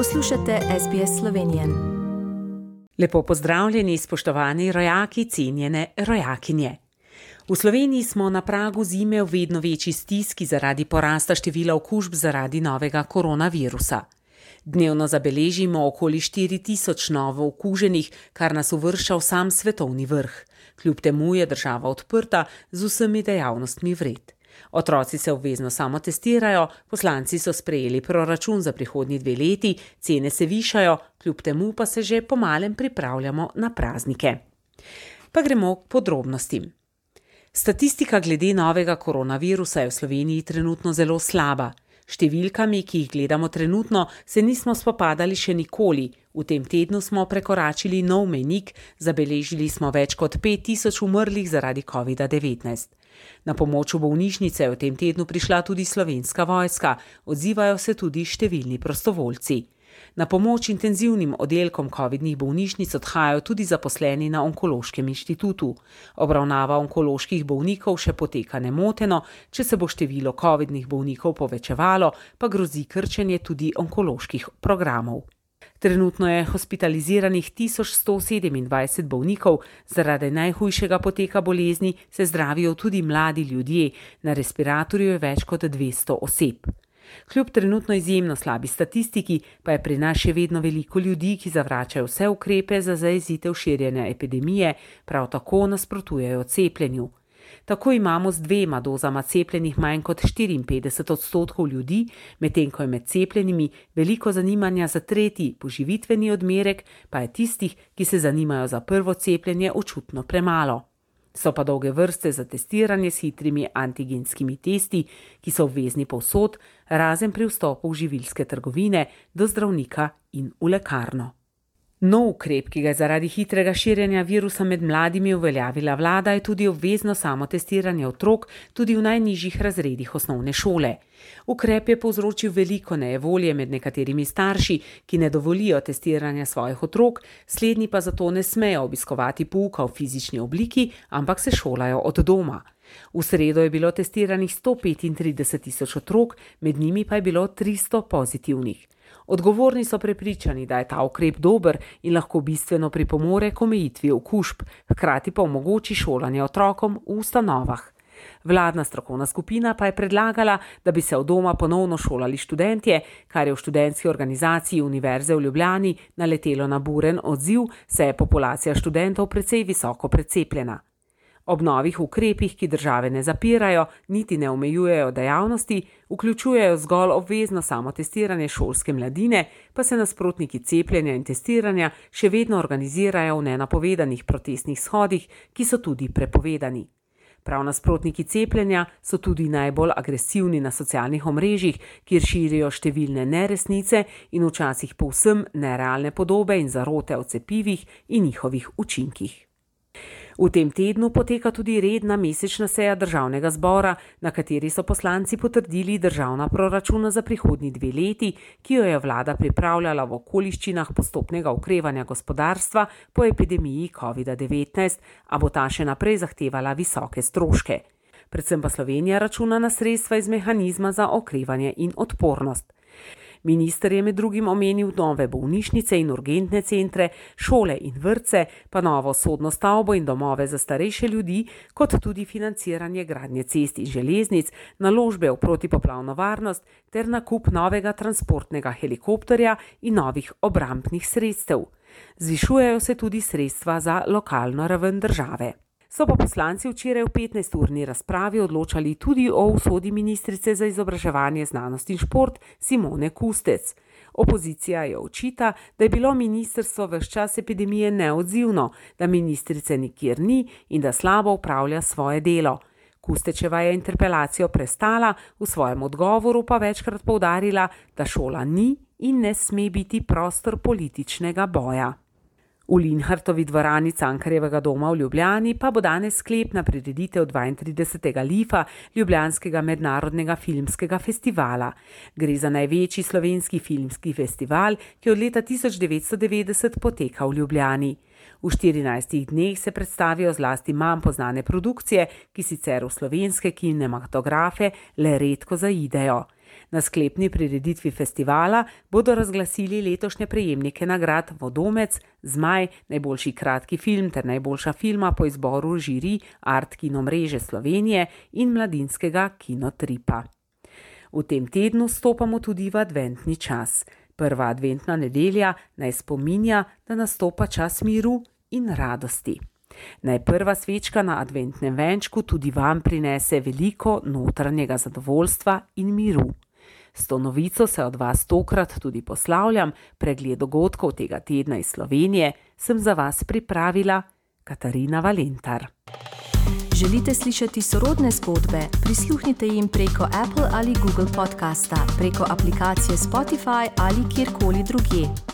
Poslušate SBS Slovenijo. Lepo pozdravljeni, spoštovani rojaki, cenjene rojakinje. V Sloveniji smo na pragu zime v vedno večji stiski zaradi porasta števila okužb zaradi novega koronavirusa. Dnevno zabeležimo okoli 4000 novo okuženih, kar nas uvršča v sam svetovni vrh. Kljub temu je država odprta z vsemi dejavnostmi vred. Otroci se obvezno samo testirajo, poslanci so sprejeli proračun za prihodnji dve leti, cene se višajo, kljub temu pa se že pomalem pripravljamo na praznike. Pa gremo k podrobnostim. Statistika glede novega koronavirusa je v Sloveniji trenutno zelo slaba. Številkami, ki jih gledamo trenutno, se nismo spopadali še nikoli. V tem tednu smo prekoračili nov menik, zabeležili smo več kot 5000 umrlih zaradi COVID-19. Na pomoč v bolnišnice je v tem tednu prišla tudi slovenska vojska, odzivajo se tudi številni prostovoljci. Na pomoč intenzivnim oddelkom COVID-nih bolnišnic odhajajo tudi zaposleni na Onkološkem inštitutu. Obravnava onkoloških bolnikov še poteka nemoteno, če se bo število COVID-nih bolnikov povečevalo, pa grozi krčenje tudi onkoloških programov. Trenutno je hospitaliziranih 1127 bolnikov, zaradi najhujšega poteka bolezni se zdravijo tudi mladi ljudje, na respiratorju je več kot 200 oseb. Kljub trenutno izjemno slabi statistiki, pa je pri nas še vedno veliko ljudi, ki zavračajo vse ukrepe za zaezitev širjenja epidemije, prav tako nasprotujejo cepljenju. Tako imamo z dvema dozama cepljenih manj kot 54 odstotkov ljudi, medtem ko je med cepljenimi veliko zanimanja za tretji poživitveni odmerek, pa je tistih, ki se zanimajo za prvo cepljenje, očutno premalo. So pa dolge vrste za testiranje s hitrimi antigenskimi testi, ki so obvezni povsod, razen pri vstopu v živilske trgovine, do zdravnika in v lekarno. Nov ukrep, ki ga je zaradi hitrega širjenja virusa med mladimi uveljavila vlada, je tudi obvezno samotestiranje otrok tudi v najnižjih razredih osnovne šole. Ukrep je povzročil veliko nejevolje med nekaterimi starši, ki ne dovolijo testiranja svojih otrok, slednji pa zato ne smejo obiskovati pouka v fizični obliki, ampak se šolajo od doma. V sredo je bilo testiranih 135 tisoč otrok, med njimi pa je bilo 300 pozitivnih. Odgovorni so prepričani, da je ta ukrep dober in lahko bistveno pripomore k omejitvi okužb, hkrati pa omogoči šolanje otrokom v ustanovah. Vladna strokovna skupina pa je predlagala, da bi se od doma ponovno šolali študentje, kar je v študentski organizaciji Univerze v Ljubljani naletelo na buren odziv, saj je populacija študentov precej visoko precepljena. Ob novih ukrepih, ki države ne zapirajo, niti ne omejujejo dejavnosti, vključujejo zgolj obvezno samotestiranje šolske mladine, pa se nasprotniki cepljenja in testiranja še vedno organizirajo v nenapovedanih protestnih shodih, ki so tudi prepovedani. Prav nasprotniki cepljenja so tudi najbolj agresivni na socialnih omrežjih, kjer širijo številne neresnice in včasih povsem nerealne podobe in zarote o cepivih in njihovih učinkih. V tem tednu poteka tudi redna mesečna seja državnega zbora, na kateri so poslanci potrdili državna proračuna za prihodnji dve leti, ki jo je vlada pripravljala v okoliščinah postopnega ukrevanja gospodarstva po epidemiji COVID-19, a bo ta še naprej zahtevala visoke stroške. Predvsem pa Slovenija računa na sredstva iz mehanizma za okrevanje in odpornost. Minister je med drugim omenil nove bolnišnice in urgentne centre, šole in vrtce, pa novo sodno stavbo in domove za starejše ljudi, kot tudi financiranje gradnje cest in železnic, naložbe v protipoplavno varnost ter nakup novega transportnega helikopterja in novih obrambnih sredstev. Zvišujejo se tudi sredstva za lokalno raven države. So pa poslanci včeraj v 15-urni razpravi odločali tudi o usodi ministrice za izobraževanje, znanost in šport Simone Kustec. Opozicija je očita, da je bilo ministrstvo v čas epidemije neodzivno, da ministrice nikjer ni in da slabo upravlja svoje delo. Kustečeva je interpelacijo prestala, v svojem odgovoru pa večkrat povdarila, da šola ni in ne sme biti prostor političnega boja. V Linhartovi dvorani Cankarjevega doma v Ljubljani pa bo danes sklepna prireditev 32. Lifa Ljubljanskega mednarodnega filmskega festivala. Gre za največji slovenski filmski festival, ki od leta 1990 poteka v Ljubljani. V 14 dneh se predstavijo zlasti manj poznane produkcije, ki sicer v slovenske kinematografe le redko zaidejo. Na sklepni prireditvi festivala bodo razglasili letošnje prejemnike nagrad Vodomec, Zmaj, najboljši kratki film ter najboljša filma po izboru žiri Art Kino mreže Slovenije in mladinskega kinotripa. V tem tednu stopamo tudi v adventni čas. Prva adventna nedelja naj spominja, da nastopa čas miru in radosti. Naj prva svečka na adventnem venčku tudi vam prinese veliko notranjega zadovoljstva in miru. S to novico se od vas tokrat tudi poslavljam, pregled dogodkov tega tedna iz Slovenije sem za vas pripravila Katarina Valentar. Želite slišati sorodne zgodbe? Prisluhnite jim preko Apple ali Google podcasta, preko aplikacije Spotify ali kjerkoli drugje.